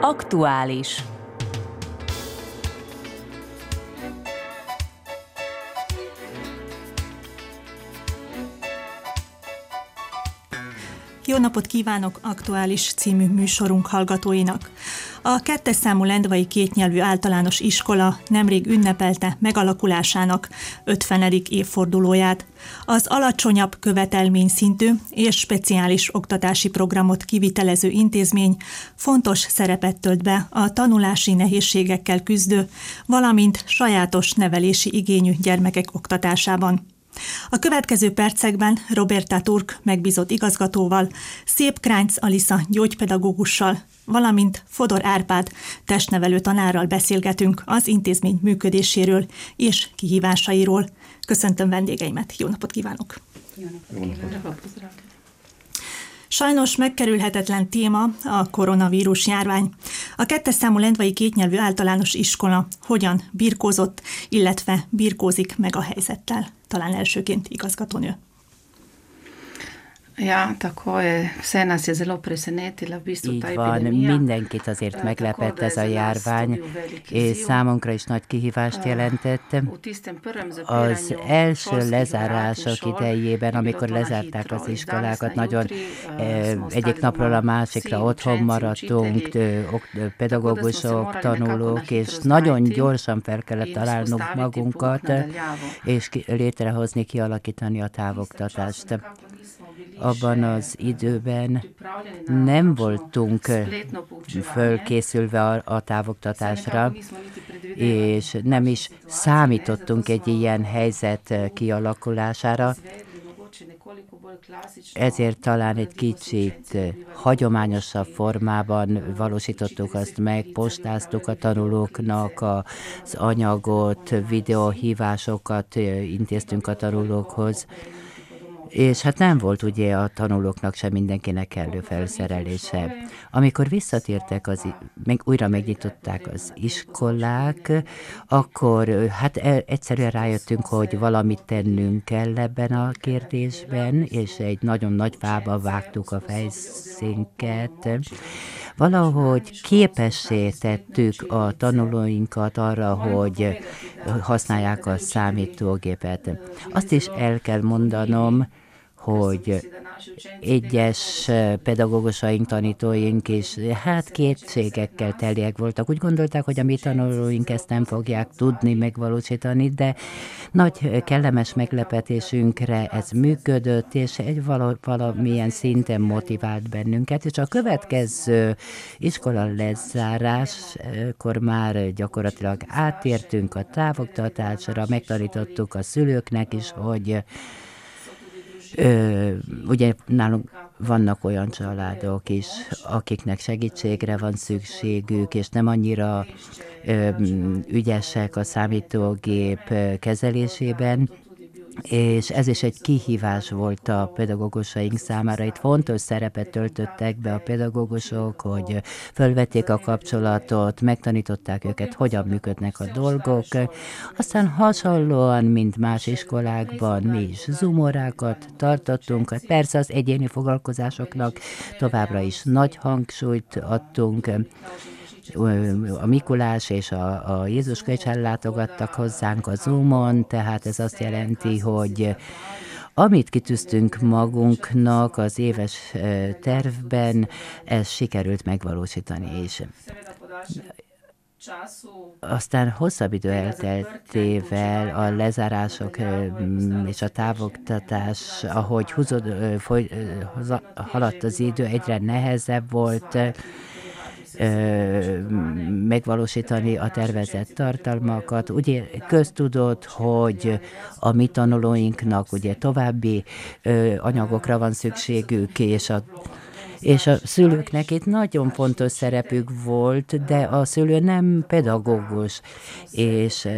Aktuális. Jó napot kívánok aktuális című műsorunk hallgatóinak. A kettes számú lendvai kétnyelvű általános iskola nemrég ünnepelte megalakulásának 50. évfordulóját. Az alacsonyabb követelmény szintű és speciális oktatási programot kivitelező intézmény fontos szerepet tölt be a tanulási nehézségekkel küzdő, valamint sajátos nevelési igényű gyermekek oktatásában. A következő percekben Roberta Turk megbízott igazgatóval, Szép Kránc Alisa gyógypedagógussal, valamint Fodor Árpád testnevelő tanárral beszélgetünk az intézmény működéséről és kihívásairól. Köszöntöm vendégeimet, jó napot kívánok! Jó napot kívánok! Sajnos megkerülhetetlen téma a koronavírus járvány. A kettes számú lendvai kétnyelvű általános iskola hogyan birkózott, illetve birkózik meg a helyzettel. Talán elsőként igazgatónő. Ja, tako je. Vse nas je zelo presenetila v bistvu Így van, epidemija. mindenkit azért meglepett ez a járvány, és számunkra is nagy kihívást jelentett. Tistem prvem Az első lezárások idejében, amikor lezárták az iskolákat, nagyon eh, ostali egyik napról a másikra otthon maradtunk, ö, pedagógusok, tanulók, és nagyon gyorsan fel kellett találnunk magunkat, és létrehozni, kialakítani a távoktatást. Abban az időben nem voltunk fölkészülve a, a távoktatásra, és nem is számítottunk egy ilyen helyzet kialakulására, ezért talán egy kicsit hagyományosabb formában valósítottuk azt meg, postáztuk a tanulóknak az anyagot, videóhívásokat intéztünk a tanulókhoz, és hát nem volt ugye a tanulóknak sem mindenkinek kellő felszerelése. Amikor visszatértek, az, meg újra megnyitották az iskolák, akkor hát e- egyszerűen rájöttünk, hogy valamit tennünk kell ebben a kérdésben, és egy nagyon nagy fába vágtuk a fejszénket. Valahogy képessé tettük a tanulóinkat arra, hogy használják a számítógépet. Azt is el kell mondanom, hogy egyes pedagógusaink, tanítóink is hát kétségekkel teliek voltak. Úgy gondolták, hogy a mi tanulóink ezt nem fogják tudni megvalósítani, de nagy kellemes meglepetésünkre ez működött, és egy vala, valamilyen szinten motivált bennünket, és a következő iskola lezáráskor már gyakorlatilag átértünk a távoktatásra, megtanítottuk a szülőknek is, hogy Ö, ugye nálunk vannak olyan családok is, akiknek segítségre van szükségük, és nem annyira ö, ügyesek a számítógép kezelésében, és ez is egy kihívás volt a pedagógusaink számára. Itt fontos szerepet töltöttek be a pedagógusok, hogy fölvették a kapcsolatot, megtanították őket, hogyan működnek a dolgok. Aztán hasonlóan, mint más iskolákban, mi is zoomorákat tartottunk. Persze az egyéni foglalkozásoknak továbbra is nagy hangsúlyt adtunk a Mikulás és a, a Jézus köcs ellátogattak hozzánk a Zoomon, tehát ez azt jelenti, hogy amit kitűztünk magunknak az éves tervben, ez sikerült megvalósítani is. Aztán hosszabb idő elteltével a lezárások és a távoktatás, ahogy húzod, foly, haladt az idő, egyre nehezebb volt megvalósítani a tervezett tartalmakat. Ugye köztudott, hogy a mi tanulóinknak ugye további anyagokra van szükségük, és a és a szülőknek itt nagyon fontos szerepük volt, de a szülő nem pedagógus, és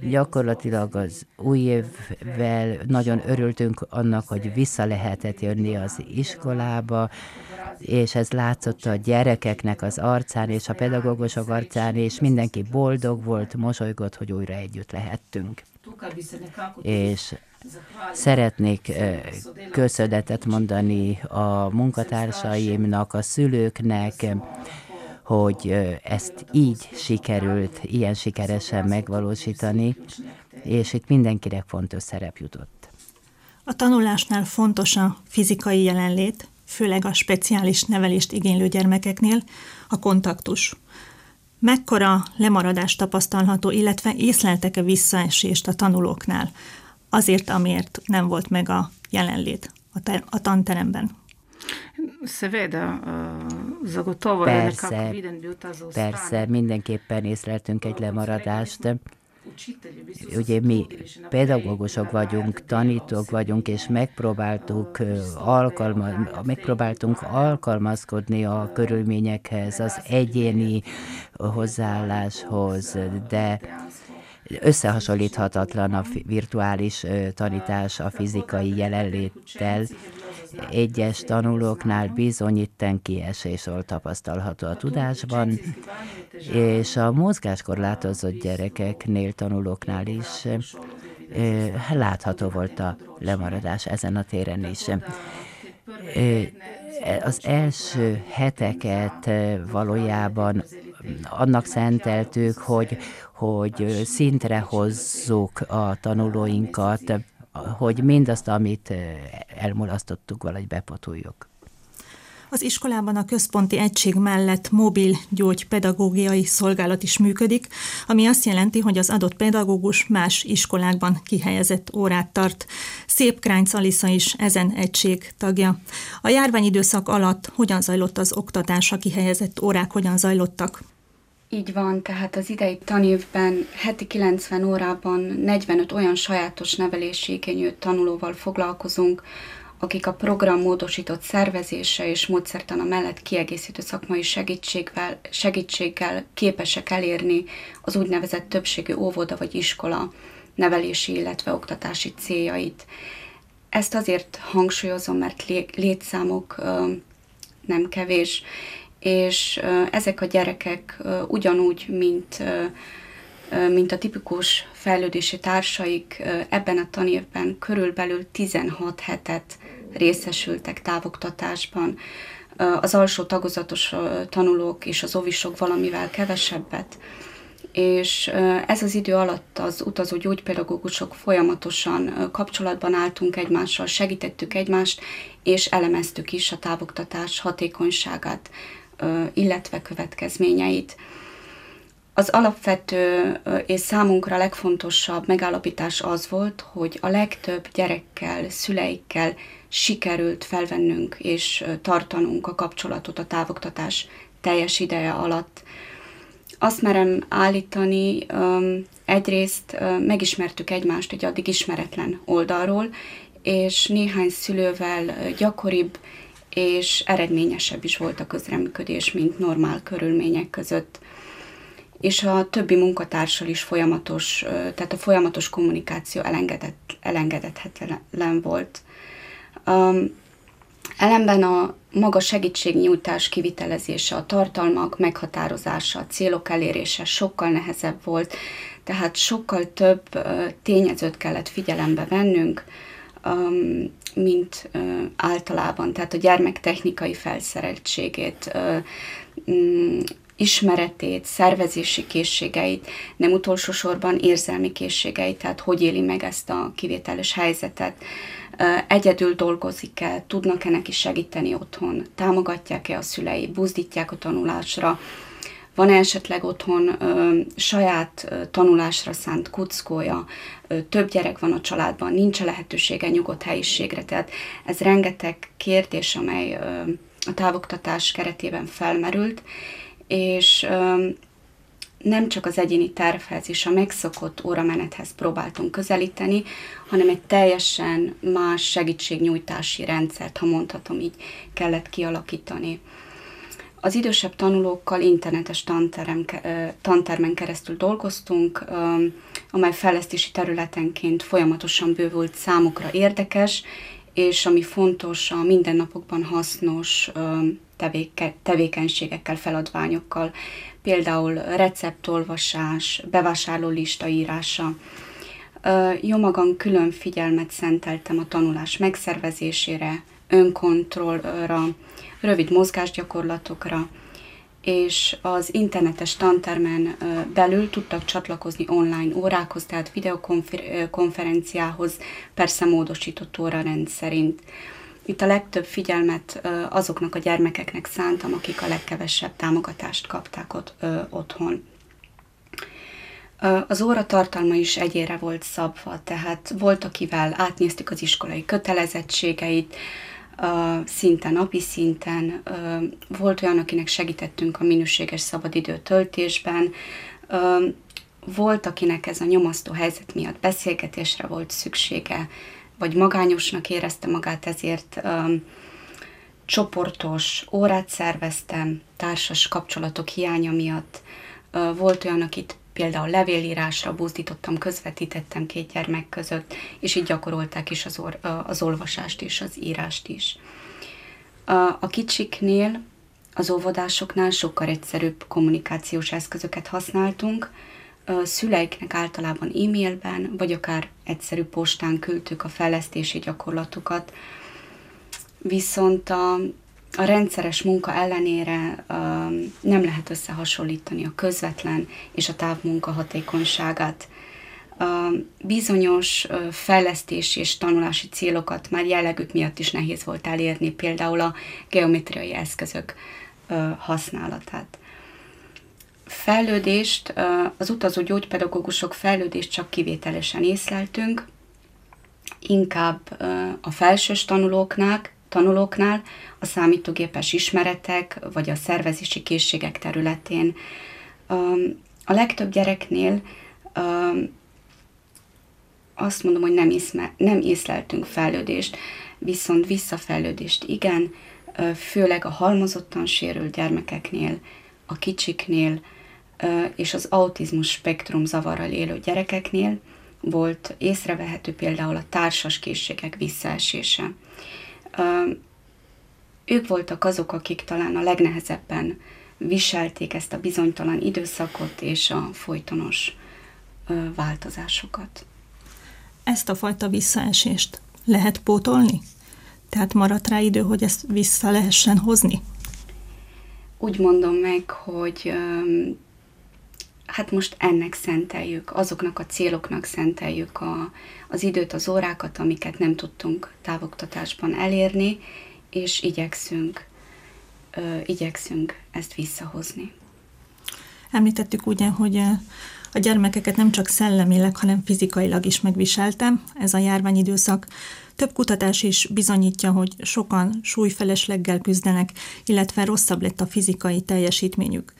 gyakorlatilag az új évvel nagyon örültünk annak, hogy vissza lehetett jönni az iskolába, és ez látszott a gyerekeknek az arcán, és a pedagógusok arcán, és mindenki boldog volt, mosolygott, hogy újra együtt lehettünk. És Szeretnék köszönetet mondani a munkatársaimnak, a szülőknek, hogy ezt így sikerült, ilyen sikeresen megvalósítani, és itt mindenkinek fontos szerep jutott. A tanulásnál fontos a fizikai jelenlét, főleg a speciális nevelést igénylő gyermekeknél, a kontaktus. Mekkora lemaradás tapasztalható, illetve észleltek-e visszaesést a tanulóknál, azért, amiért nem volt meg a jelenlét a, ter- a tanteremben? Seveda, zagotovo persze, Persze, mindenképpen észleltünk egy lemaradást. Ugye mi pedagógusok vagyunk, tanítók vagyunk, és megpróbáltuk alkalma, megpróbáltunk alkalmazkodni a körülményekhez, az egyéni hozzáálláshoz, de összehasonlíthatatlan a virtuális tanítás a fizikai jelenléttel. Egyes tanulóknál bizony itten kiesés volt tapasztalható a tudásban, és a mozgáskorlátozott gyerekeknél, tanulóknál is látható volt a lemaradás ezen a téren is. Az első heteket valójában annak szenteltük, hogy, hogy szintre hozzuk a tanulóinkat, hogy mindazt, amit elmulasztottuk, valahogy bepotuljuk. Az iskolában a központi egység mellett mobil gyógypedagógiai szolgálat is működik, ami azt jelenti, hogy az adott pedagógus más iskolákban kihelyezett órát tart. Szép Kránc Alisza is ezen egység tagja. A járványidőszak alatt hogyan zajlott az oktatás, a kihelyezett órák hogyan zajlottak? Így van, tehát az idei tanévben heti 90 órában 45 olyan sajátos nevelési igényű tanulóval foglalkozunk, akik a program módosított szervezése és módszertana mellett kiegészítő szakmai segítségvel, segítséggel képesek elérni az úgynevezett többségű óvoda vagy iskola nevelési, illetve oktatási céljait. Ezt azért hangsúlyozom, mert létszámok nem kevés, és ezek a gyerekek ugyanúgy, mint, mint a tipikus fejlődési társaik ebben a tanévben körülbelül 16 hetet részesültek távoktatásban. Az alsó tagozatos tanulók és az ovisok valamivel kevesebbet, és ez az idő alatt az utazó gyógypedagógusok folyamatosan kapcsolatban álltunk egymással, segítettük egymást, és elemeztük is a távoktatás hatékonyságát, illetve következményeit. Az alapvető és számunkra legfontosabb megállapítás az volt, hogy a legtöbb gyerekkel, szüleikkel sikerült felvennünk és tartanunk a kapcsolatot a távoktatás teljes ideje alatt. Azt merem állítani, egyrészt megismertük egymást egy addig ismeretlen oldalról, és néhány szülővel gyakoribb és eredményesebb is volt a közreműködés, mint normál körülmények között. És a többi munkatársal is folyamatos, tehát a folyamatos kommunikáció elengedett, elengedhetetlen volt. Um, ellenben a maga segítségnyújtás kivitelezése, a tartalmak meghatározása, a célok elérése sokkal nehezebb volt, tehát sokkal több tényezőt kellett figyelembe vennünk, mint általában, tehát a gyermek technikai felszereltségét, ismeretét, szervezési készségeit, nem utolsó sorban érzelmi készségeit, tehát hogy éli meg ezt a kivételes helyzetet, egyedül dolgozik-e, tudnak-e neki segíteni otthon, támogatják-e a szülei, buzdítják a tanulásra, van esetleg otthon ö, saját ö, tanulásra szánt kuckója, ö, több gyerek van a családban, nincs -e lehetősége nyugodt helyiségre, tehát ez rengeteg kérdés, amely ö, a távoktatás keretében felmerült, és nem csak az egyéni tervhez és a megszokott óramenethez próbáltunk közelíteni, hanem egy teljesen más segítségnyújtási rendszert, ha mondhatom így, kellett kialakítani. Az idősebb tanulókkal internetes tanterem, tantermen keresztül dolgoztunk, amely fejlesztési területenként folyamatosan bővült számukra érdekes, és ami fontos, a mindennapokban hasznos tevéke, tevékenységekkel, feladványokkal, például receptolvasás, bevásárlólista írása. Jó magam külön figyelmet szenteltem a tanulás megszervezésére, önkontrollra, rövid mozgásgyakorlatokra, és az internetes tantermen belül tudtak csatlakozni online órákhoz, tehát videokonferenciához, persze módosított óra rendszerint. Itt a legtöbb figyelmet azoknak a gyermekeknek szántam, akik a legkevesebb támogatást kapták ott otthon. Az óra tartalma is egyére volt szabva, tehát volt, akivel átnéztük az iskolai kötelezettségeit, szinte napi szinten, volt olyan, akinek segítettünk a minőséges szabadidő töltésben, volt, akinek ez a nyomasztó helyzet miatt beszélgetésre volt szüksége, vagy magányosnak érezte magát, ezért um, csoportos órát szerveztem, társas kapcsolatok hiánya miatt. Uh, volt olyan, akit például levélírásra buzdítottam, közvetítettem két gyermek között, és így gyakorolták is az, or, az olvasást és az írást is. A kicsiknél, az óvodásoknál sokkal egyszerűbb kommunikációs eszközöket használtunk, szüleiknek általában e-mailben, vagy akár egyszerű postán küldtük a fejlesztési gyakorlatokat, viszont a, a rendszeres munka ellenére nem lehet összehasonlítani a közvetlen és a távmunka hatékonyságát. Bizonyos fejlesztési és tanulási célokat már jellegük miatt is nehéz volt elérni, például a geometriai eszközök használatát. Fejlődést, az utazó gyógypedagógusok fejlődést csak kivételesen észleltünk, inkább a felsős tanulóknál, tanulóknál, a számítógépes ismeretek vagy a szervezési készségek területén. A legtöbb gyereknél azt mondom, hogy nem, észme, nem észleltünk fejlődést, viszont visszafejlődést igen, főleg a halmozottan sérült gyermekeknél, a kicsiknél és az autizmus spektrum zavarral élő gyerekeknél volt észrevehető például a társas készségek visszaesése ők voltak azok, akik talán a legnehezebben viselték ezt a bizonytalan időszakot és a folytonos változásokat. Ezt a fajta visszaesést lehet pótolni? Tehát maradt rá idő, hogy ezt vissza lehessen hozni? Úgy mondom meg, hogy hát most ennek szenteljük, azoknak a céloknak szenteljük a, az időt, az órákat, amiket nem tudtunk távoktatásban elérni, és igyekszünk, ö, igyekszünk ezt visszahozni. Említettük ugye, hogy a gyermekeket nem csak szellemileg, hanem fizikailag is megviseltem ez a járványidőszak. Több kutatás is bizonyítja, hogy sokan súlyfelesleggel küzdenek, illetve rosszabb lett a fizikai teljesítményük.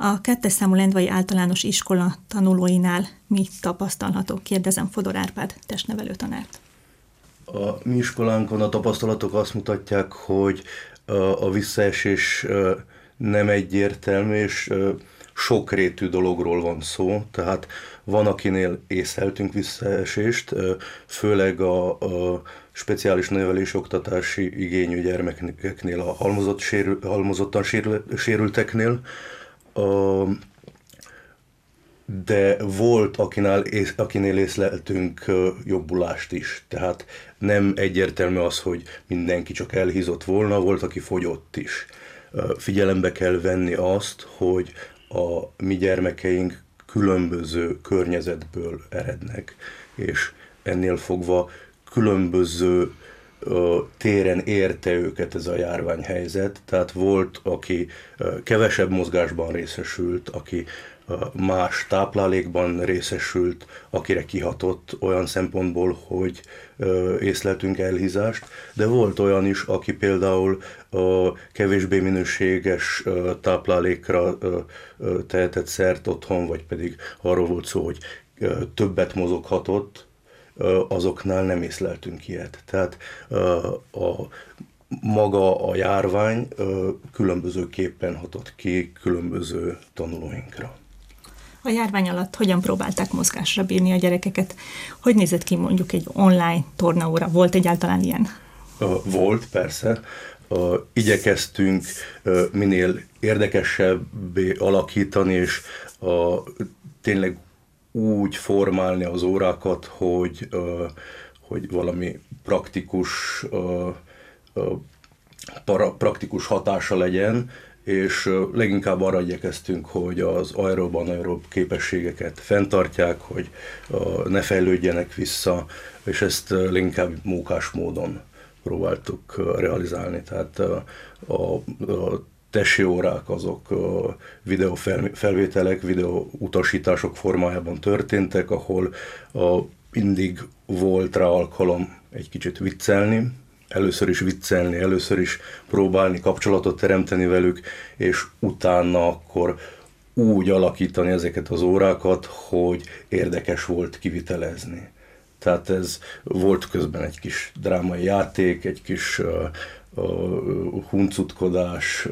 A kettes számú Lendvai Általános Iskola tanulóinál mi tapasztalható? Kérdezem Fodor Árpád testnevelő tanárt. A mi iskolánkon a tapasztalatok azt mutatják, hogy a visszaesés nem egyértelmű, és sokrétű dologról van szó, tehát van, akinél észleltünk visszaesést, főleg a, a speciális nevelési oktatási igényű gyermekeknél, a halmozott sérül, halmozottan sérül, de volt, akinál, akinél észleltünk jobbulást is. Tehát nem egyértelmű az, hogy mindenki csak elhízott volna, volt, aki fogyott is. Figyelembe kell venni azt, hogy a mi gyermekeink különböző környezetből erednek, és ennél fogva különböző téren érte őket ez a járványhelyzet, tehát volt, aki kevesebb mozgásban részesült, aki más táplálékban részesült, akire kihatott olyan szempontból, hogy észleltünk elhízást, de volt olyan is, aki például kevésbé minőséges táplálékra tehetett szert otthon, vagy pedig arról volt szó, hogy többet mozoghatott, azoknál nem észleltünk ilyet. Tehát a maga a járvány különbözőképpen hatott ki különböző tanulóinkra. A járvány alatt hogyan próbálták mozgásra bírni a gyerekeket? Hogy nézett ki mondjuk egy online tornaóra? Volt egyáltalán ilyen? Volt, persze. Igyekeztünk minél érdekesebbé alakítani, és tényleg úgy formálni az órákat, hogy, hogy valami praktikus, praktikus hatása legyen, és leginkább arra igyekeztünk, hogy az aerob anaerob képességeket fenntartják, hogy ne fejlődjenek vissza, és ezt leginkább mókás módon próbáltuk realizálni. Tehát a, a, a tesi órák azok videó felvételek, videó utasítások formájában történtek, ahol mindig volt rá alkalom egy kicsit viccelni, először is viccelni, először is próbálni kapcsolatot teremteni velük, és utána akkor úgy alakítani ezeket az órákat, hogy érdekes volt kivitelezni. Tehát ez volt közben egy kis drámai játék, egy kis uh, huncutkodás,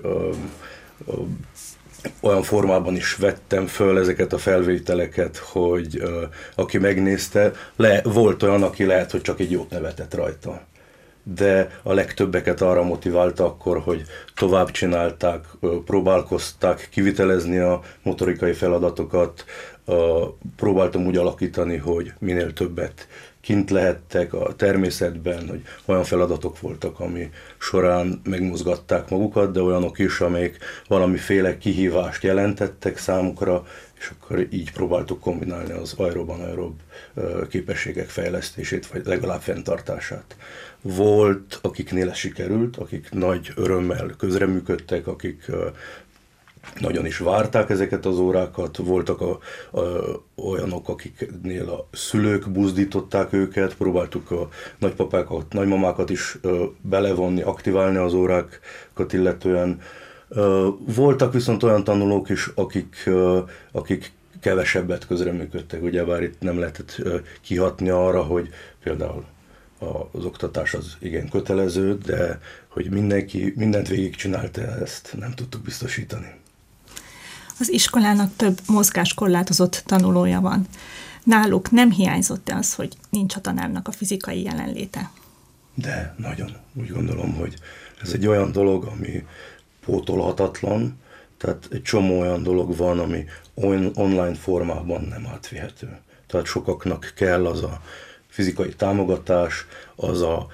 olyan formában is vettem föl ezeket a felvételeket, hogy aki megnézte, le, volt olyan, aki lehet, hogy csak egy jót nevetett rajta. De a legtöbbeket arra motiválta akkor, hogy tovább csinálták, próbálkozták kivitelezni a motorikai feladatokat, próbáltam úgy alakítani, hogy minél többet kint lehettek a természetben, hogy olyan feladatok voltak, ami során megmozgatták magukat, de olyanok is, amelyek valamiféle kihívást jelentettek számukra, és akkor így próbáltuk kombinálni az aeroban aerob képességek fejlesztését, vagy legalább fenntartását. Volt, akiknél ez sikerült, akik nagy örömmel közreműködtek, akik nagyon is várták ezeket az órákat, voltak a, a, olyanok, akiknél a szülők buzdították őket, próbáltuk a nagypapákat, nagymamákat is belevonni, aktiválni az órákat illetően. Voltak viszont olyan tanulók is, akik, akik kevesebbet közreműködtek, ugyebár itt nem lehetett kihatni arra, hogy például az oktatás az igen kötelező, de hogy mindenki mindent végigcsinálta, ezt nem tudtuk biztosítani. Az iskolának több mozgáskorlátozott tanulója van. Náluk nem hiányzott-e az, hogy nincs a tanárnak a fizikai jelenléte? De, nagyon. Úgy gondolom, hogy ez egy olyan dolog, ami pótolhatatlan, tehát egy csomó olyan dolog van, ami on- online formában nem átvihető. Tehát sokaknak kell az a fizikai támogatás, az a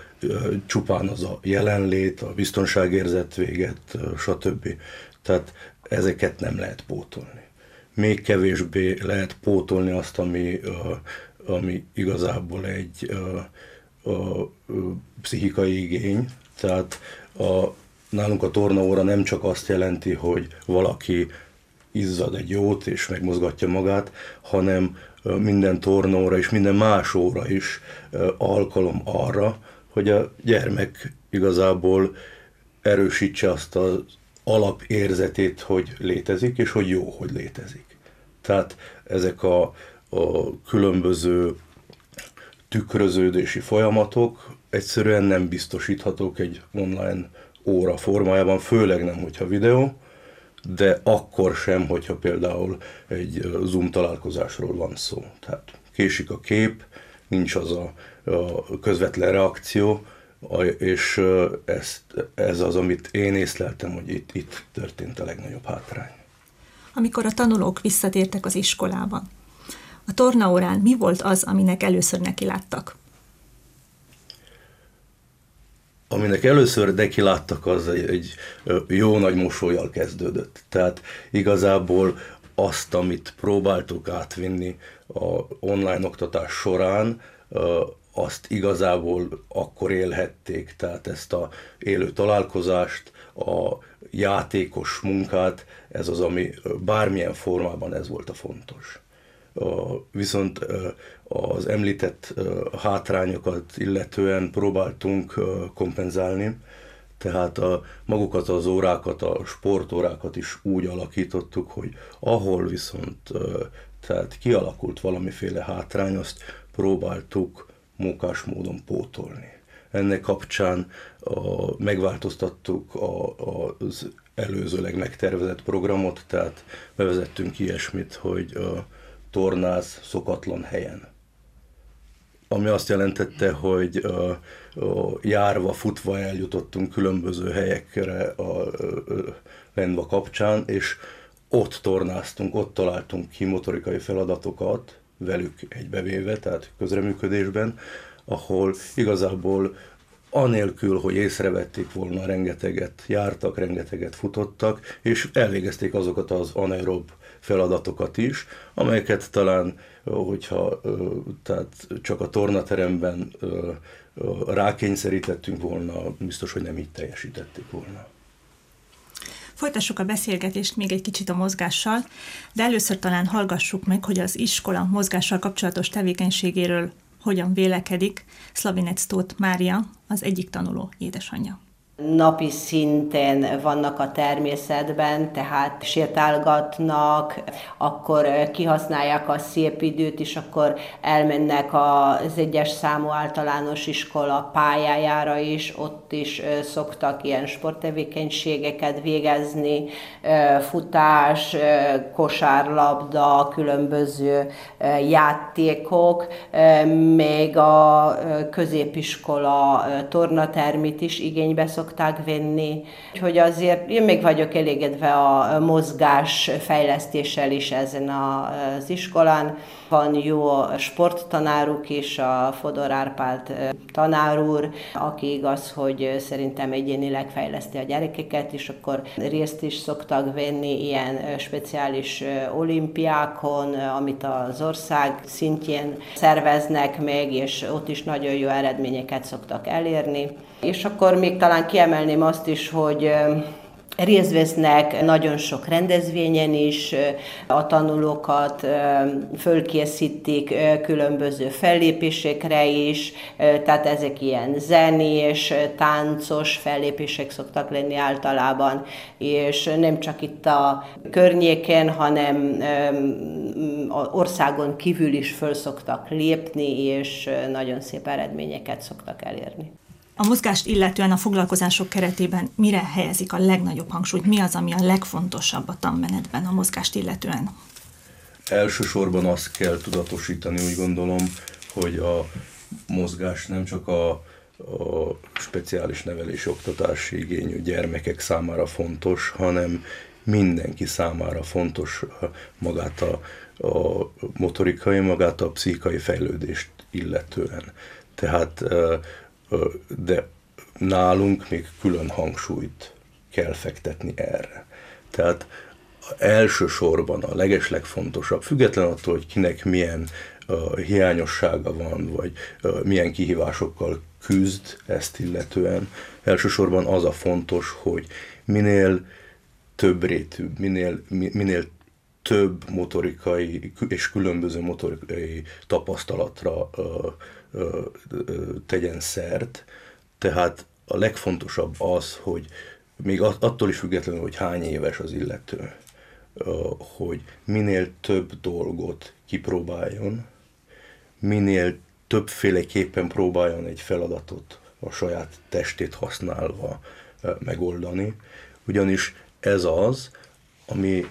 csupán az a jelenlét, a biztonságérzet véget, stb. Tehát ezeket nem lehet pótolni. Még kevésbé lehet pótolni azt, ami, ami igazából egy a, a, pszichikai igény. Tehát a, nálunk a tornaóra nem csak azt jelenti, hogy valaki izzad egy jót és megmozgatja magát, hanem minden tornaóra és minden más óra is alkalom arra, hogy a gyermek igazából erősítse azt az alapérzetét, hogy létezik, és hogy jó, hogy létezik. Tehát ezek a, a különböző tükröződési folyamatok egyszerűen nem biztosíthatók egy online óra formájában, főleg nem, hogyha videó, de akkor sem, hogyha például egy Zoom találkozásról van szó. Tehát késik a kép, nincs az a, a közvetlen reakció, és ezt, ez az, amit én észleltem, hogy itt, itt történt a legnagyobb hátrány. Amikor a tanulók visszatértek az iskolába, a tornaórán mi volt az, aminek először neki láttak? Aminek először neki láttak, az egy, egy jó nagy mosolyjal kezdődött. Tehát igazából azt, amit próbáltuk átvinni a online oktatás során, azt igazából akkor élhették, tehát ezt a élő találkozást, a játékos munkát, ez az, ami bármilyen formában ez volt a fontos. Viszont az említett hátrányokat illetően próbáltunk kompenzálni, tehát a, magukat az órákat, a sportórákat is úgy alakítottuk, hogy ahol viszont tehát kialakult valamiféle hátrány, azt próbáltuk munkás módon pótolni. Ennek kapcsán a, megváltoztattuk a, a, az előzőleg megtervezett programot, tehát bevezettünk ilyesmit, hogy a tornáz szokatlan helyen. ami azt jelentette, hogy járva, futva eljutottunk különböző helyekre a Lendva kapcsán, és ott tornáztunk, ott találtunk ki motorikai feladatokat, velük egybevéve, tehát közreműködésben, ahol igazából anélkül, hogy észrevették volna, rengeteget jártak, rengeteget futottak, és elvégezték azokat az anaerob feladatokat is, amelyeket talán, hogyha tehát csak a tornateremben rákényszerítettünk volna, biztos, hogy nem így teljesítették volna. Folytassuk a beszélgetést még egy kicsit a mozgással, de először talán hallgassuk meg, hogy az iskola mozgással kapcsolatos tevékenységéről hogyan vélekedik Slavinec Tóth Mária, az egyik tanuló édesanyja napi szinten vannak a természetben, tehát sétálgatnak, akkor kihasználják a szép időt, és akkor elmennek az egyes számú általános iskola pályájára is, ott is szoktak ilyen sporttevékenységeket végezni, futás, kosárlabda, különböző játékok, még a középiskola tornatermit is igénybe szoktak szokták venni. Úgyhogy azért én még vagyok elégedve a mozgás fejlesztéssel is ezen az iskolán. Van jó sporttanáruk is, a Fodor Árpád tanár úr, aki igaz, hogy szerintem egyénileg fejleszti a gyerekeket, és akkor részt is szoktak venni ilyen speciális olimpiákon, amit az ország szintjén szerveznek meg, és ott is nagyon jó eredményeket szoktak elérni. És akkor még talán kiemelném azt is, hogy részt vesznek nagyon sok rendezvényen is, a tanulókat fölkészítik különböző fellépésekre is, tehát ezek ilyen zenés, táncos fellépések szoktak lenni általában, és nem csak itt a környéken, hanem országon kívül is föl szoktak lépni, és nagyon szép eredményeket szoktak elérni. A mozgást illetően a foglalkozások keretében mire helyezik a legnagyobb hangsúlyt? Mi az, ami a legfontosabb a tanmenetben a mozgást illetően? Elsősorban azt kell tudatosítani, úgy gondolom, hogy a mozgás nem csak a, a speciális nevelési oktatási igényű gyermekek számára fontos, hanem mindenki számára fontos magát a, a motorikai, magát a pszichai fejlődést illetően. Tehát de nálunk még külön hangsúlyt kell fektetni erre. Tehát elsősorban a legeslegfontosabb, független attól, hogy kinek milyen hiányossága van, vagy milyen kihívásokkal küzd ezt illetően, elsősorban az a fontos, hogy minél több rétű, minél, minél több motorikai és különböző motorikai tapasztalatra uh, tegyen szert, tehát a legfontosabb az, hogy még attól is függetlenül, hogy hány éves az illető, hogy minél több dolgot kipróbáljon, minél többféleképpen próbáljon egy feladatot a saját testét használva megoldani, ugyanis ez az, ami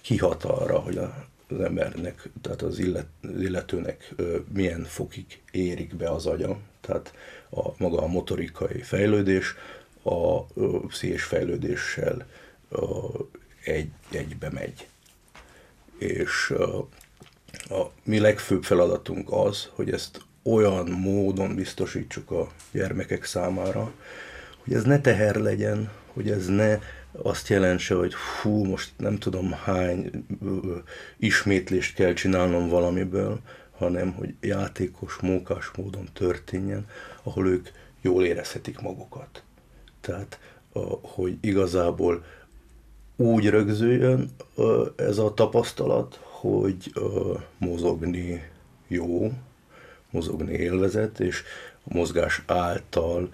kihat arra, hogy a az embernek, tehát az, illet, az illetőnek milyen fokig érik be az agya, tehát a maga a motorikai fejlődés a pszichés fejlődéssel egy, egybe megy. És a, a mi legfőbb feladatunk az, hogy ezt olyan módon biztosítsuk a gyermekek számára, hogy ez ne teher legyen, hogy ez ne azt jelentse, hogy hú, most nem tudom hány ismétlést kell csinálnom valamiből, hanem hogy játékos, mókás módon történjen, ahol ők jól érezhetik magukat. Tehát, hogy igazából úgy rögzüljön ez a tapasztalat, hogy mozogni jó, mozogni élvezet, és a mozgás által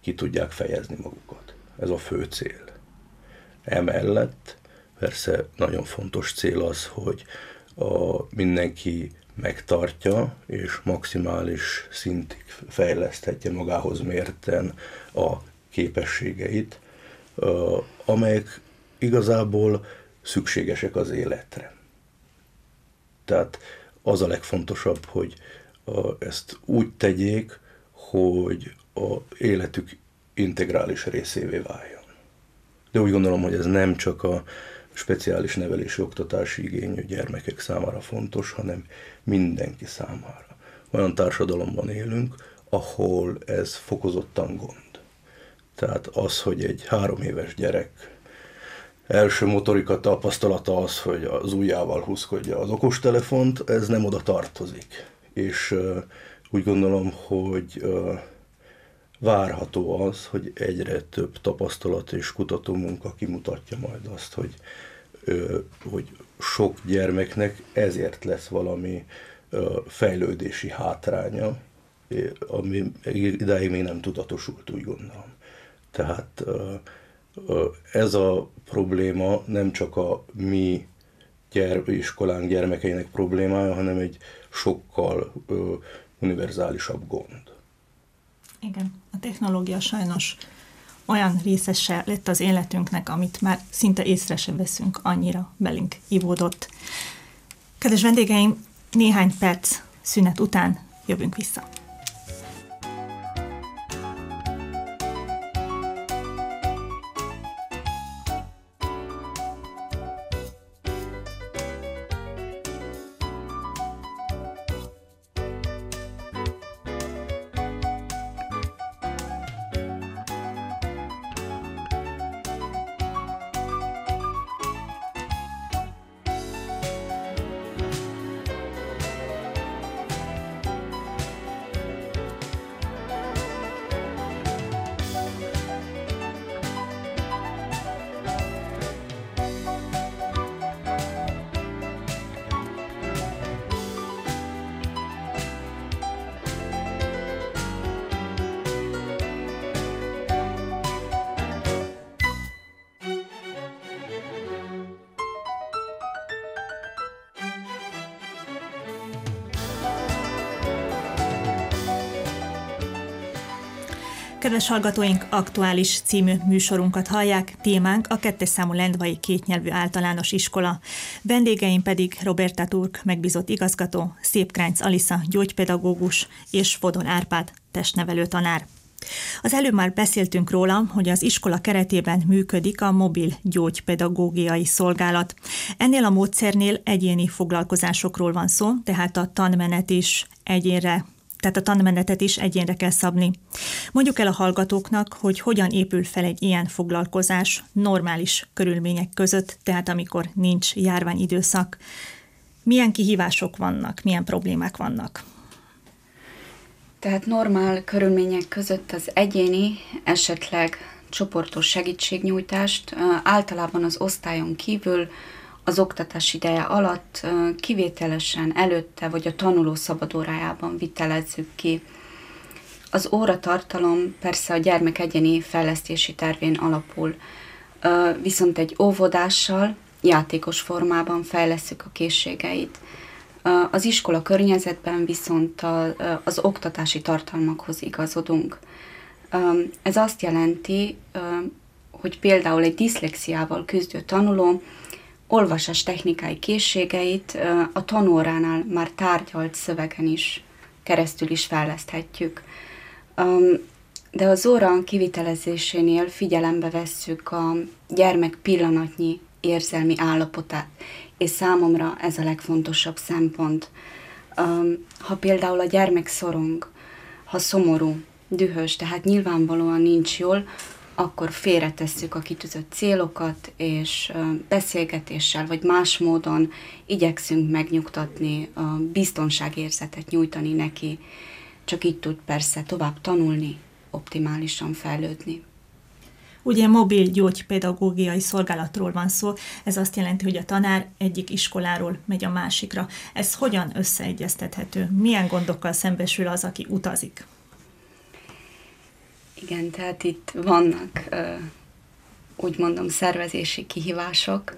ki tudják fejezni magukat. Ez a fő cél. Emellett persze nagyon fontos cél az, hogy a, mindenki megtartja és maximális szintig fejleszthetje magához mérten a képességeit, amelyek igazából szükségesek az életre. Tehát az a legfontosabb, hogy ezt úgy tegyék, hogy a életük integrális részévé váljon. De úgy gondolom, hogy ez nem csak a speciális nevelési oktatási igényű gyermekek számára fontos, hanem mindenki számára. Olyan társadalomban élünk, ahol ez fokozottan gond. Tehát az, hogy egy három éves gyerek első motorika tapasztalata az, hogy az ujjával húzkodja az okostelefont, ez nem oda tartozik. És uh, úgy gondolom, hogy uh, várható az, hogy egyre több tapasztalat és kutatómunka kimutatja majd azt, hogy, hogy sok gyermeknek ezért lesz valami fejlődési hátránya, ami idáig még nem tudatosult, úgy gondolom. Tehát ez a probléma nem csak a mi gyere, iskolánk gyermekeinek problémája, hanem egy sokkal univerzálisabb gond. Igen, a technológia sajnos olyan részese lett az életünknek, amit már szinte észre sem veszünk, annyira belénk ivódott. Kedves vendégeim, néhány perc szünet után jövünk vissza. Kedves hallgatóink, aktuális című műsorunkat hallják, témánk a kettes számú Lendvai kétnyelvű általános iskola. Vendégeim pedig Roberta Turk, megbízott igazgató, Szép Kránc Alisa, gyógypedagógus és Fodon Árpád, testnevelő tanár. Az előbb már beszéltünk róla, hogy az iskola keretében működik a mobil gyógypedagógiai szolgálat. Ennél a módszernél egyéni foglalkozásokról van szó, tehát a tanmenet is egyénre tehát a tanmenetet is egyénre kell szabni. Mondjuk el a hallgatóknak, hogy hogyan épül fel egy ilyen foglalkozás normális körülmények között, tehát amikor nincs járványidőszak. Milyen kihívások vannak, milyen problémák vannak? Tehát normál körülmények között az egyéni, esetleg csoportos segítségnyújtást általában az osztályon kívül az oktatás ideje alatt kivételesen előtte vagy a tanuló szabadórájában vitelezzük ki. Az óratartalom persze a gyermek egyéni fejlesztési tervén alapul, viszont egy óvodással, játékos formában fejleszük a készségeit. Az iskola környezetben viszont az oktatási tartalmakhoz igazodunk. Ez azt jelenti, hogy például egy diszlexiával küzdő tanuló olvasás technikai készségeit a tanóránál már tárgyalt szövegen is keresztül is fejleszthetjük. De az óra kivitelezésénél figyelembe vesszük a gyermek pillanatnyi érzelmi állapotát, és számomra ez a legfontosabb szempont. Ha például a gyermek szorong, ha szomorú, dühös, tehát nyilvánvalóan nincs jól, akkor félretesszük a kitűzött célokat, és beszélgetéssel vagy más módon igyekszünk megnyugtatni, biztonságérzetet nyújtani neki. Csak így tud persze tovább tanulni, optimálisan fejlődni. Ugye mobil gyógypedagógiai szolgálatról van szó, ez azt jelenti, hogy a tanár egyik iskoláról megy a másikra. Ez hogyan összeegyeztethető? Milyen gondokkal szembesül az, aki utazik? Igen, tehát itt vannak, úgy mondom, szervezési kihívások,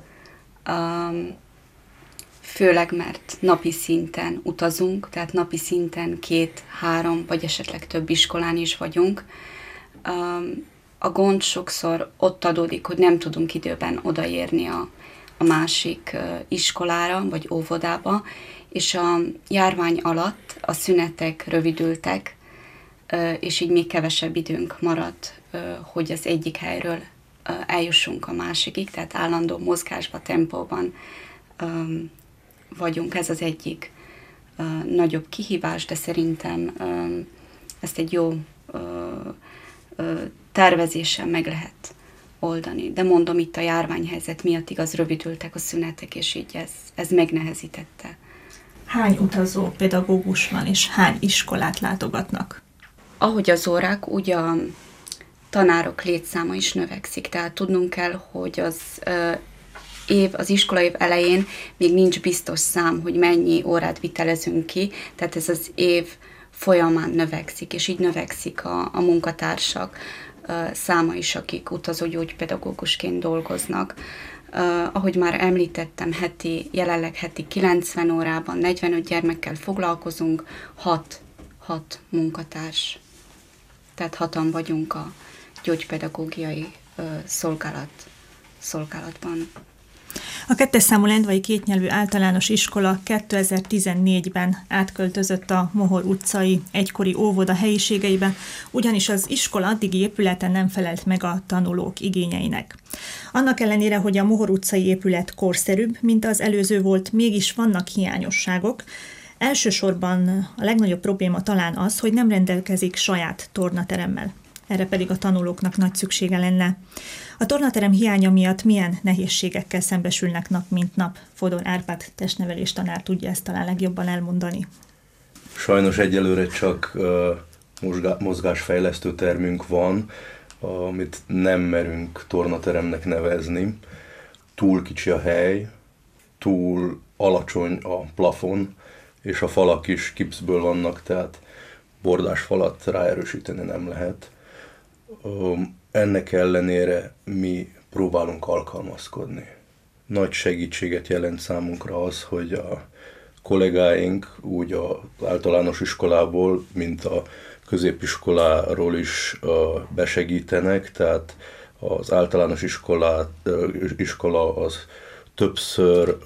főleg mert napi szinten utazunk, tehát napi szinten két, három, vagy esetleg több iskolán is vagyunk. A gond sokszor ott adódik, hogy nem tudunk időben odaérni a, a másik iskolára vagy óvodába, és a járvány alatt a szünetek rövidültek, és így még kevesebb időnk maradt, hogy az egyik helyről eljussunk a másikig, tehát állandó mozgásban, tempóban vagyunk. Ez az egyik nagyobb kihívás, de szerintem ezt egy jó tervezéssel meg lehet oldani. De mondom, itt a járványhelyzet miatt igaz rövidültek a szünetek, és így ez, ez megnehezítette. Hány utazó pedagógus van, és hány iskolát látogatnak? Ahogy az órák, úgy a tanárok létszáma is növekszik, tehát tudnunk kell, hogy az év, az iskolaév elején még nincs biztos szám, hogy mennyi órát vitelezünk ki, tehát ez az év folyamán növekszik, és így növekszik a, a munkatársak száma is, akik utazó gyógypedagógusként dolgoznak. Uh, ahogy már említettem, heti, jelenleg heti 90 órában 45 gyermekkel foglalkozunk, 6, 6 munkatárs. Tehát hatan vagyunk a gyógypedagógiai uh, szolgálat, szolgálatban. A kettes számú lendvai kétnyelvű általános iskola 2014-ben átköltözött a Mohor utcai egykori óvoda helyiségeibe, ugyanis az iskola addigi épületen nem felelt meg a tanulók igényeinek. Annak ellenére, hogy a Mohor utcai épület korszerűbb, mint az előző volt, mégis vannak hiányosságok, Elsősorban a legnagyobb probléma talán az, hogy nem rendelkezik saját tornateremmel. Erre pedig a tanulóknak nagy szüksége lenne. A tornaterem hiánya miatt milyen nehézségekkel szembesülnek nap mint nap? Fodor Árpád testnevelés tanár tudja ezt talán legjobban elmondani. Sajnos egyelőre csak uh, mozgásfejlesztő termünk van, amit nem merünk tornateremnek nevezni. Túl kicsi a hely, túl alacsony a plafon, és a falak is kipszből vannak, tehát bordás falat ráerősíteni nem lehet. Ennek ellenére mi próbálunk alkalmazkodni. Nagy segítséget jelent számunkra az, hogy a kollégáink úgy az általános iskolából, mint a középiskoláról is besegítenek, tehát az általános iskolát, iskola az többször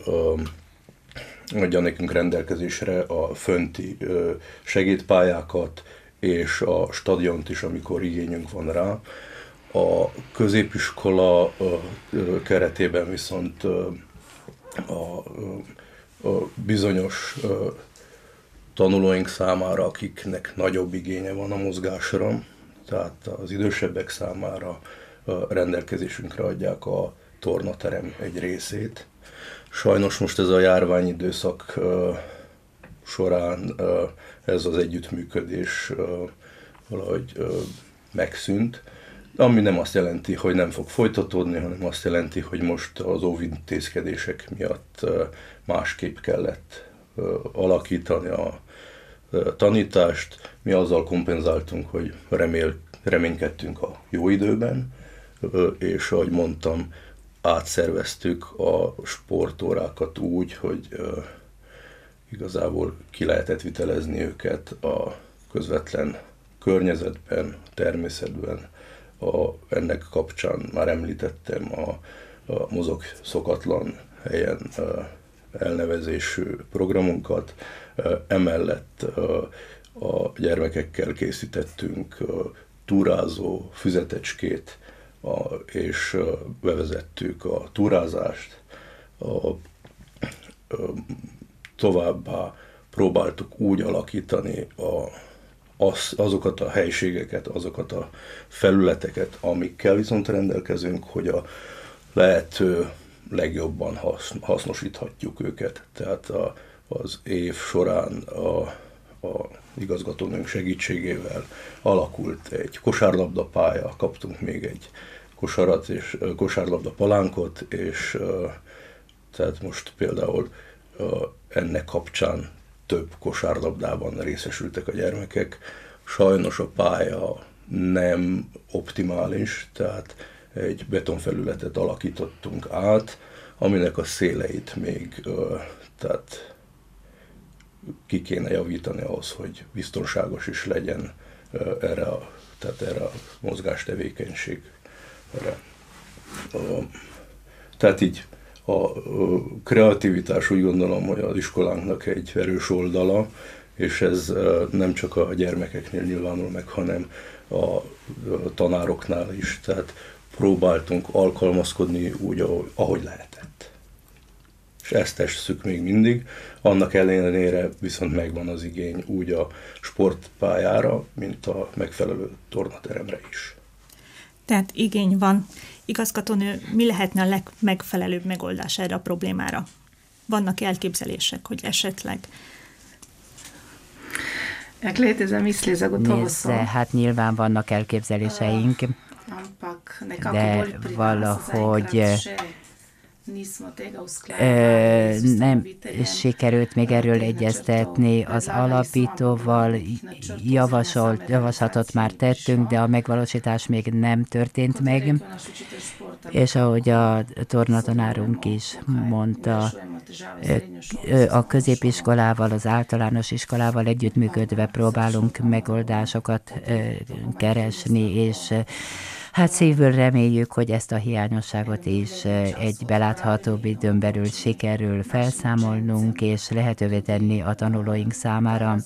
adja nekünk rendelkezésre a fönti segédpályákat, és a stadiont is, amikor igényünk van rá. A középiskola keretében viszont a, a bizonyos tanulóink számára, akiknek nagyobb igénye van a mozgásra, tehát az idősebbek számára rendelkezésünkre adják a tornaterem egy részét. Sajnos most ez a járványidőszak során ez az együttműködés valahogy megszűnt, ami nem azt jelenti, hogy nem fog folytatódni, hanem azt jelenti, hogy most az óvintézkedések miatt másképp kellett alakítani a tanítást. Mi azzal kompenzáltunk, hogy remél, reménykedtünk a jó időben, és ahogy mondtam, átszerveztük a sportórákat úgy, hogy igazából ki lehetett vitelezni őket a közvetlen környezetben, természetben. A, ennek kapcsán már említettem a, a mozog szokatlan helyen a, elnevezésű programunkat. Emellett a gyermekekkel készítettünk túrázó füzetecskét, és bevezettük a túrázást. A, továbbá próbáltuk úgy alakítani a, az, azokat a helységeket, azokat a felületeket, amikkel viszont rendelkezünk, hogy a lehető legjobban hasznosíthatjuk őket. Tehát a, az év során a, a igazgatónőnk segítségével alakult egy kosárlabda pálya, kaptunk még egy kosarat és kosárlabda palánkot, és tehát most például ennek kapcsán több kosárlabdában részesültek a gyermekek. Sajnos a pálya nem optimális, tehát egy betonfelületet alakítottunk át, aminek a széleit még tehát ki kéne javítani ahhoz, hogy biztonságos is legyen erre a, tehát erre a mozgástevékenységre. Tehát így A kreativitás úgy gondolom, hogy az iskolánknak egy erős oldala, és ez nem csak a gyermekeknél nyilvánul meg, hanem a tanároknál is. Tehát próbáltunk alkalmazkodni úgy, ahogy lehetett. És ezt tesszük még mindig. Annak ellenére viszont megvan az igény úgy a sportpályára, mint a megfelelő tornateremre is. Tehát igény van. Igazgatónő, mi lehetne a legmegfelelőbb megoldás erre a problémára? Vannak elképzelések, hogy esetleg Jak Nézze, hát nyilván vannak elképzeléseink, de valahogy nem sikerült még erről egyeztetni. Az alapítóval javasolt, javaslatot már tettünk, de a megvalósítás még nem történt meg. És ahogy a tornatanárunk is mondta, a középiskolával, az általános iskolával együttműködve próbálunk megoldásokat keresni, és Hát szívből reméljük, hogy ezt a hiányosságot is egy beláthatóbb időn belül sikerül felszámolnunk, és lehetővé tenni a tanulóink számára,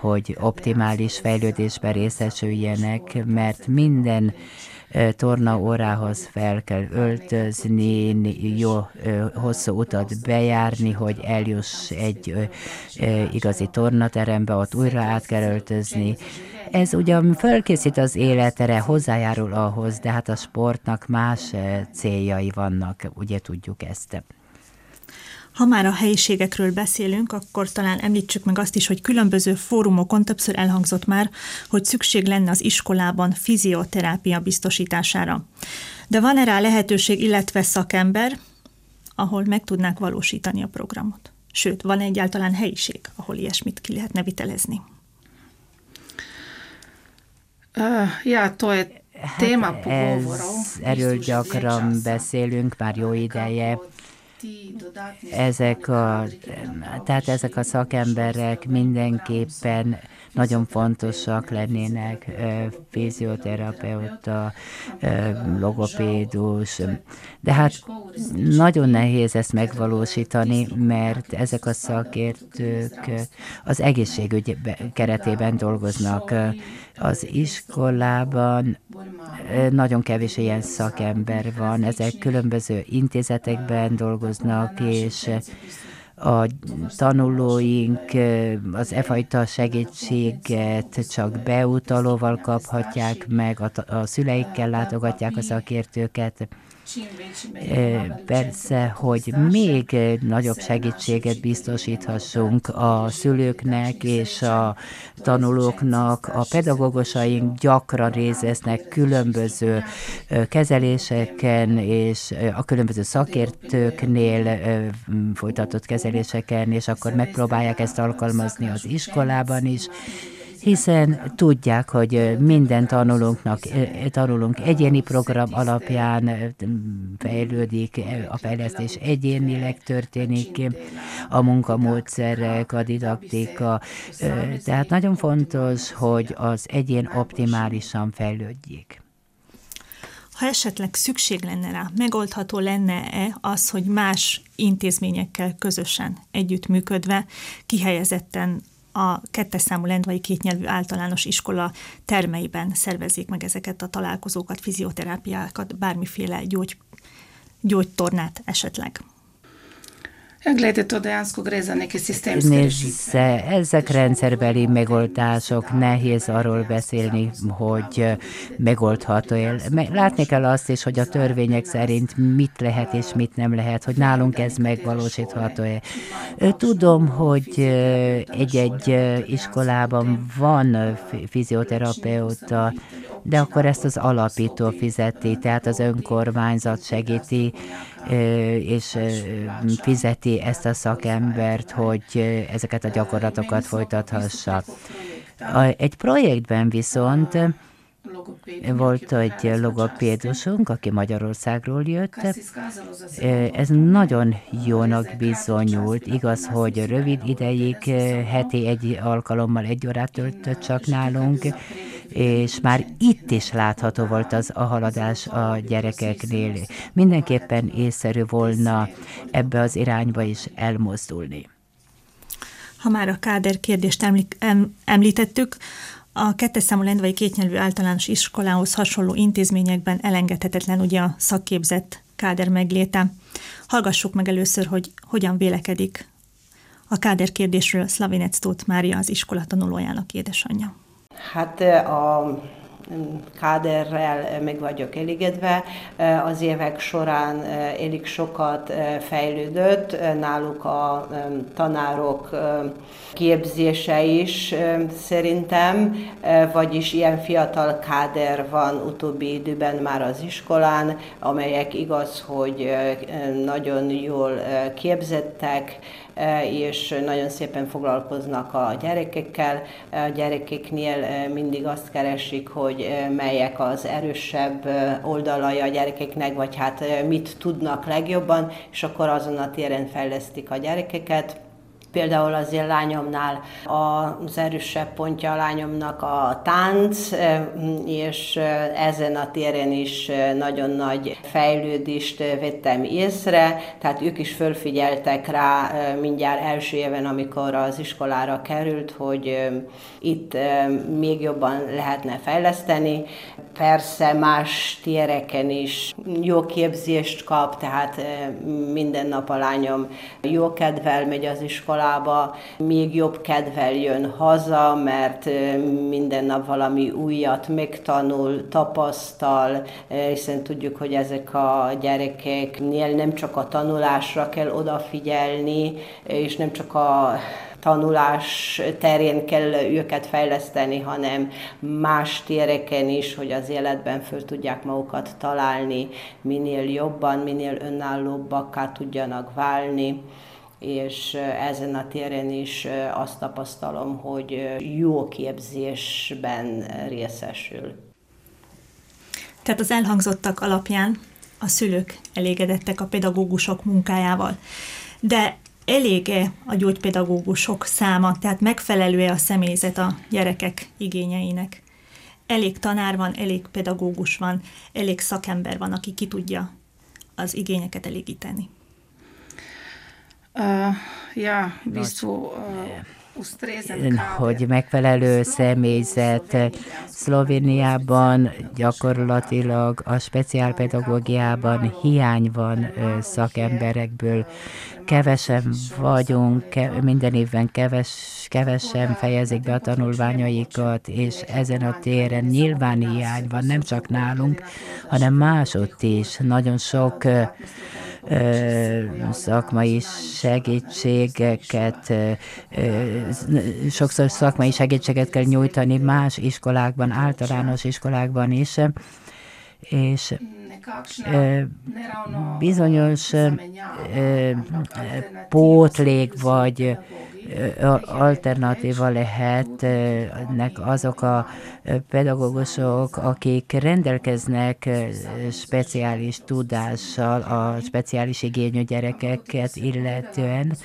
hogy optimális fejlődésben részesüljenek, mert minden torna órához fel kell öltözni, jó hosszú utat bejárni, hogy eljuss egy igazi tornaterembe, ott újra át kell öltözni. Ez ugyan felkészít az életere, hozzájárul ahhoz, de hát a sportnak más céljai vannak, ugye tudjuk ezt. Ha már a helyiségekről beszélünk, akkor talán említsük meg azt is, hogy különböző fórumokon többször elhangzott már, hogy szükség lenne az iskolában fizioterápia biztosítására. De van-e rá lehetőség, illetve szakember, ahol meg tudnák valósítani a programot? Sőt, van egyáltalán helyiség, ahol ilyesmit ki lehetne vitelezni? Uh, ja, to je téma hát Erről gyakran beszélünk már jó ideje. ezek a, tehát ezek a szakemberek mindenképpen nagyon fontosak lennének, fizioterapeuta, logopédus, de hát nagyon nehéz ezt megvalósítani, mert ezek a szakértők az egészségügy keretében dolgoznak. Az iskolában nagyon kevés ilyen szakember van, ezek különböző intézetekben dolgoznak, és a tanulóink az e fajta segítséget csak beutalóval kaphatják meg, a, a szüleikkel látogatják a szakértőket. Persze, hogy még nagyobb segítséget biztosíthassunk a szülőknek és a tanulóknak. A pedagógusaink gyakran részt különböző kezeléseken és a különböző szakértőknél folytatott kezeléseken, és akkor megpróbálják ezt alkalmazni az iskolában is, hiszen tudják, hogy minden tanulónknak, tanulunk egyéni program alapján fejlődik, a fejlesztés egyénileg történik, a munkamódszerek, a didaktika, tehát nagyon fontos, hogy az egyén optimálisan fejlődjék. Ha esetleg szükség lenne rá, megoldható lenne-e az, hogy más intézményekkel közösen együttműködve kihelyezetten a kettes számú lendvai kétnyelvű általános iskola termeiben szervezik meg ezeket a találkozókat, fizioterápiákat, bármiféle gyógy, gyógytornát esetleg. Nézze, ezek rendszerbeli megoldások, nehéz arról beszélni, hogy megoldható. Látni kell azt is, hogy a törvények szerint mit lehet és mit nem lehet, hogy nálunk ez megvalósítható. Tudom, hogy egy-egy iskolában van fizioterapeuta, de akkor ezt az alapító fizeti, tehát az önkormányzat segíti, és fizeti ezt a szakembert, hogy ezeket a gyakorlatokat folytathassa. Egy projektben viszont volt egy logopédusunk, aki Magyarországról jött. Ez nagyon jónak bizonyult. Igaz, hogy rövid ideig, heti egy alkalommal egy órát töltött csak nálunk, és már itt is látható volt az a haladás a gyerekeknél. Mindenképpen észszerű volna ebbe az irányba is elmozdulni. Ha már a káder kérdést említettük, a kettes számú lendvai kétnyelvű általános iskolához hasonló intézményekben elengedhetetlen ugye a szakképzett káder megléte. Hallgassuk meg először, hogy hogyan vélekedik a káder kérdésről Slavinec Tóth Mária az iskola tanulójának édesanyja. Hát a káderrel meg vagyok elégedve. Az évek során elég sokat fejlődött, náluk a tanárok képzése is szerintem, vagyis ilyen fiatal káder van utóbbi időben már az iskolán, amelyek igaz, hogy nagyon jól képzettek, és nagyon szépen foglalkoznak a gyerekekkel. A gyerekeknél mindig azt keresik, hogy melyek az erősebb oldalai a gyerekeknek, vagy hát mit tudnak legjobban, és akkor azon a téren fejlesztik a gyerekeket. Például az én lányomnál az erősebb pontja a lányomnak a tánc, és ezen a téren is nagyon nagy fejlődést vettem észre, tehát ők is fölfigyeltek rá mindjárt első éven, amikor az iskolára került, hogy itt még jobban lehetne fejleszteni. Persze más téreken is jó képzést kap, tehát minden nap a lányom jó kedvel megy az iskolába, még jobb kedvel jön haza, mert minden nap valami újat megtanul, tapasztal, hiszen tudjuk, hogy ezek a gyerekeknél nem csak a tanulásra kell odafigyelni, és nem csak a tanulás terén kell őket fejleszteni, hanem más téreken is, hogy az életben föl tudják magukat találni, minél jobban, minél önállóbbakká tudjanak válni és ezen a téren is azt tapasztalom, hogy jó képzésben részesül. Tehát az elhangzottak alapján a szülők elégedettek a pedagógusok munkájával. De elég-e a gyógypedagógusok száma, tehát megfelelő-e a személyzet a gyerekek igényeinek? Elég tanár van, elég pedagógus van, elég szakember van, aki ki tudja az igényeket elégíteni. Uh, ja, v bistvu uh, hogy megfelelő személyzet Szlovéniában gyakorlatilag a speciálpedagógiában hiány van szakemberekből. Kevesen vagyunk, minden évben keves, kevesen fejezik be a tanulmányaikat, és ezen a téren nyilván hiány van, nem csak nálunk, hanem másodt is. Nagyon sok szakmai segítségeket, sokszor szakmai segítséget kell nyújtani más iskolákban, általános iskolákban is, és bizonyos pótlék vagy alternatíva lehetnek azok a pedagógusok, akik rendelkeznek speciális tudással a speciális igényű gyerekeket illetően,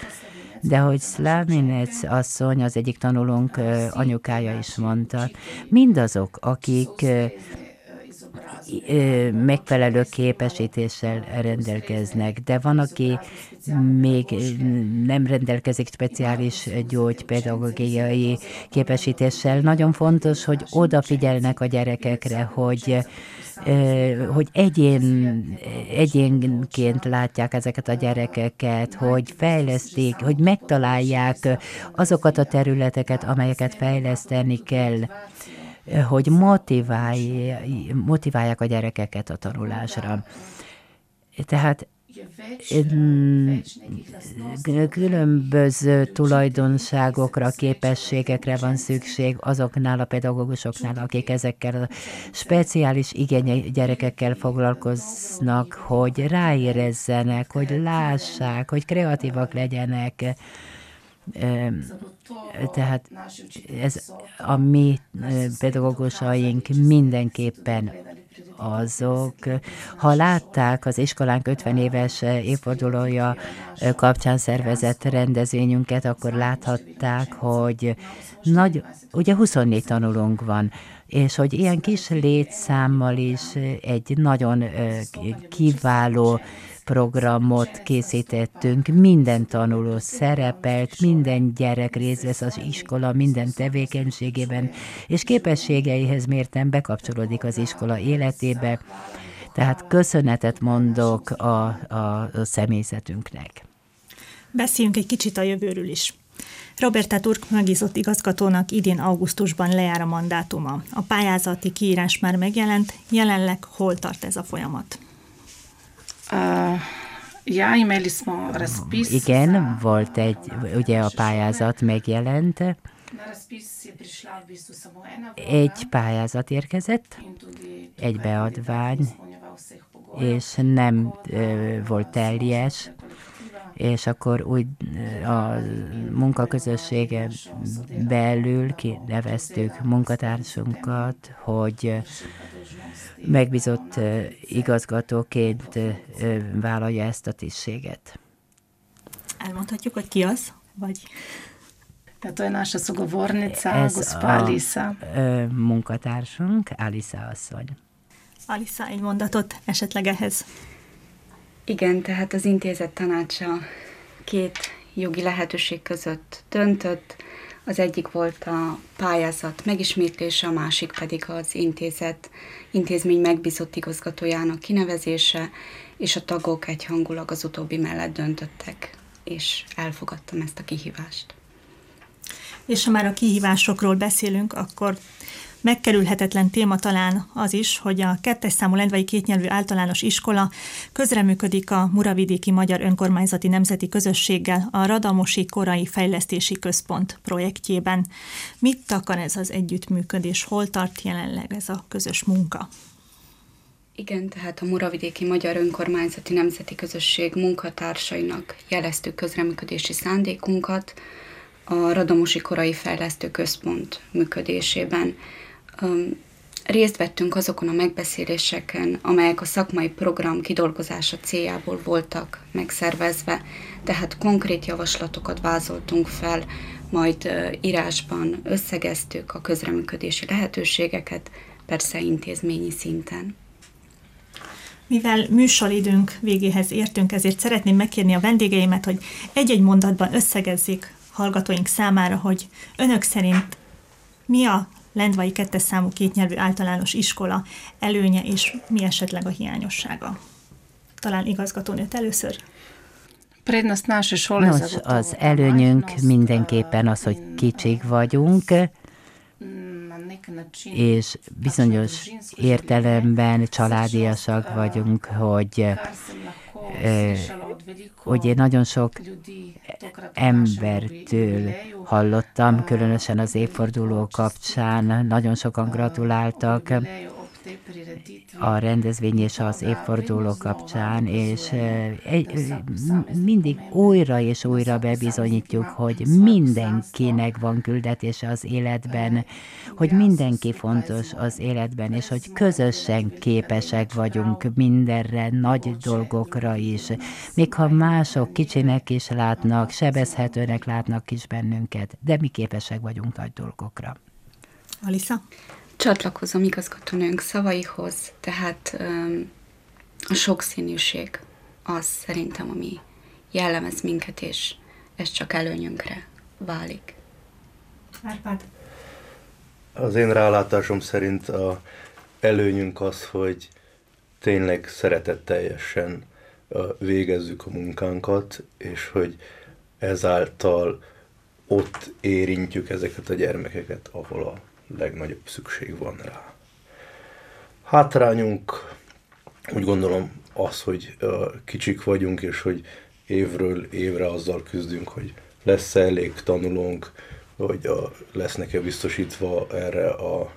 de hogy Szláminec asszony, az egyik tanulónk anyukája is mondta, mindazok, akik megfelelő képesítéssel rendelkeznek, de van, aki még nem rendelkezik speciális gyógypedagógiai képesítéssel. Nagyon fontos, hogy odafigyelnek a gyerekekre, hogy hogy egyén, egyénként látják ezeket a gyerekeket, hogy fejleszték, hogy megtalálják azokat a területeket, amelyeket fejleszteni kell hogy motiválj, motiválják a gyerekeket a tanulásra. Tehát különböző tulajdonságokra, képességekre van szükség azoknál a pedagógusoknál, akik ezekkel a speciális igénye gyerekekkel foglalkoznak, hogy ráérezzenek, hogy lássák, hogy kreatívak legyenek, tehát ez a mi pedagógusaink mindenképpen azok, ha látták az iskolánk 50 éves évfordulója kapcsán szervezett rendezvényünket, akkor láthatták, hogy nagy, ugye 24 tanulónk van, és hogy ilyen kis létszámmal is egy nagyon kiváló programot készítettünk, minden tanuló szerepelt, minden gyerek részt vesz az iskola minden tevékenységében, és képességeihez mérten bekapcsolódik az iskola életébe, tehát köszönetet mondok a, a, személyzetünknek. Beszéljünk egy kicsit a jövőről is. Roberta Turk megbízott igazgatónak idén augusztusban lejár a mandátuma. A pályázati kiírás már megjelent, jelenleg hol tart ez a folyamat? Uh, ja, imeli smo razpis. Igen, volt egy, ugye a pályázat megjelent. Egy pályázat érkezett, egy beadvány, és nem volt teljes, és akkor úgy a munkaközössége belül kineveztük munkatársunkat, hogy megbízott igazgatóként vállalja ezt a tisztséget. Elmondhatjuk, hogy ki az? Vagy... Tehát olyan naša sogovornica, gospa Alisa. munkatársunk, Alisa asszony. Alisa, egy mondatot esetleg ehhez. Igen, tehát az intézet tanácsa két jogi lehetőség között döntött. Az egyik volt a pályázat megismétlése, a másik pedig az intézet, intézmény megbízott igazgatójának kinevezése, és a tagok egyhangulag az utóbbi mellett döntöttek, és elfogadtam ezt a kihívást. És ha már a kihívásokról beszélünk, akkor Megkerülhetetlen téma talán az is, hogy a kettes számú lendvai kétnyelvű általános iskola közreműködik a Muravidéki Magyar Önkormányzati Nemzeti Közösséggel a Radamosi Korai Fejlesztési Központ projektjében. Mit akar ez az együttműködés? Hol tart jelenleg ez a közös munka? Igen, tehát a Muravidéki Magyar Önkormányzati Nemzeti Közösség munkatársainak jeleztük közreműködési szándékunkat a Radamosi Korai Fejlesztő Központ működésében részt vettünk azokon a megbeszéléseken, amelyek a szakmai program kidolgozása céljából voltak megszervezve, tehát konkrét javaslatokat vázoltunk fel, majd írásban összegeztük a közreműködési lehetőségeket, persze intézményi szinten. Mivel műsoridőnk végéhez értünk, ezért szeretném megkérni a vendégeimet, hogy egy-egy mondatban összegezzék hallgatóink számára, hogy önök szerint mi a Lendvai kettes számú kétnyelvű általános iskola előnye és mi esetleg a hiányossága? Talán igazgatónőt először? Nos, az előnyünk mindenképpen az, hogy kicsik vagyunk, és bizonyos értelemben családiasak vagyunk, hogy én nagyon sok embertől hallottam, különösen az évforduló kapcsán, nagyon sokan gratuláltak a rendezvény és az évforduló kapcsán, és mindig újra és újra bebizonyítjuk, hogy mindenkinek van küldetése az életben, hogy mindenki fontos az életben, és hogy közösen képesek vagyunk mindenre, nagy dolgokra is. Még ha mások kicsinek is látnak, sebezhetőnek látnak is bennünket, de mi képesek vagyunk nagy dolgokra. Alisa? Csatlakozom igazgatónőnk szavaihoz, tehát a sokszínűség az szerintem, ami jellemez minket, és ez csak előnyünkre válik. Árpád? Az én rálátásom szerint a előnyünk az, hogy tényleg szeretetteljesen végezzük a munkánkat, és hogy ezáltal ott érintjük ezeket a gyermekeket, ahol a legnagyobb szükség van rá. Hátrányunk úgy gondolom az, hogy kicsik vagyunk, és hogy évről évre azzal küzdünk, hogy lesz-e elég tanulónk, hogy lesznek-e biztosítva erre a,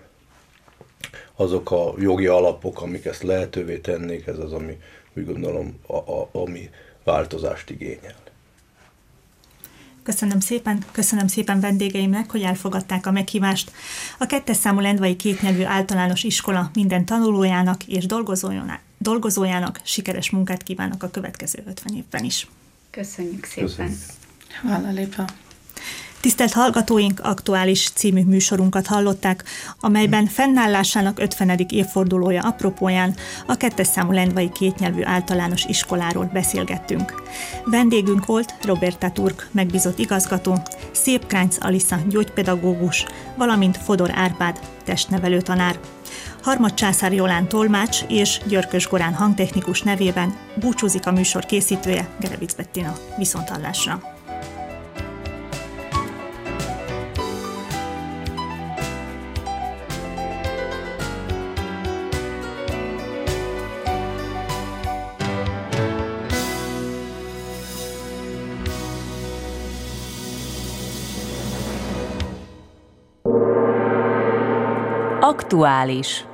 azok a jogi alapok, amik ezt lehetővé tennék, ez az, ami úgy gondolom, a, a, ami változást igényel. Köszönöm szépen, köszönöm szépen vendégeimnek, hogy elfogadták a meghívást. A kettes számú Lendvai kétnyelvű általános iskola minden tanulójának és dolgozójának, sikeres munkát kívánok a következő 50 évben is. Köszönjük szépen. Köszönjük. Hála lépa. Tisztelt hallgatóink, aktuális című műsorunkat hallották, amelyben fennállásának 50. évfordulója apropóján a kettes számú lendvai kétnyelvű általános iskoláról beszélgettünk. Vendégünk volt Roberta Turk, megbízott igazgató, Szép Kránc Alisa gyógypedagógus, valamint Fodor Árpád, testnevelő tanár. Harmad Császár Jolán tolmács és Györkös Gorán hangtechnikus nevében búcsúzik a műsor készítője Gerevic Bettina. Viszonthallásra! Aktuális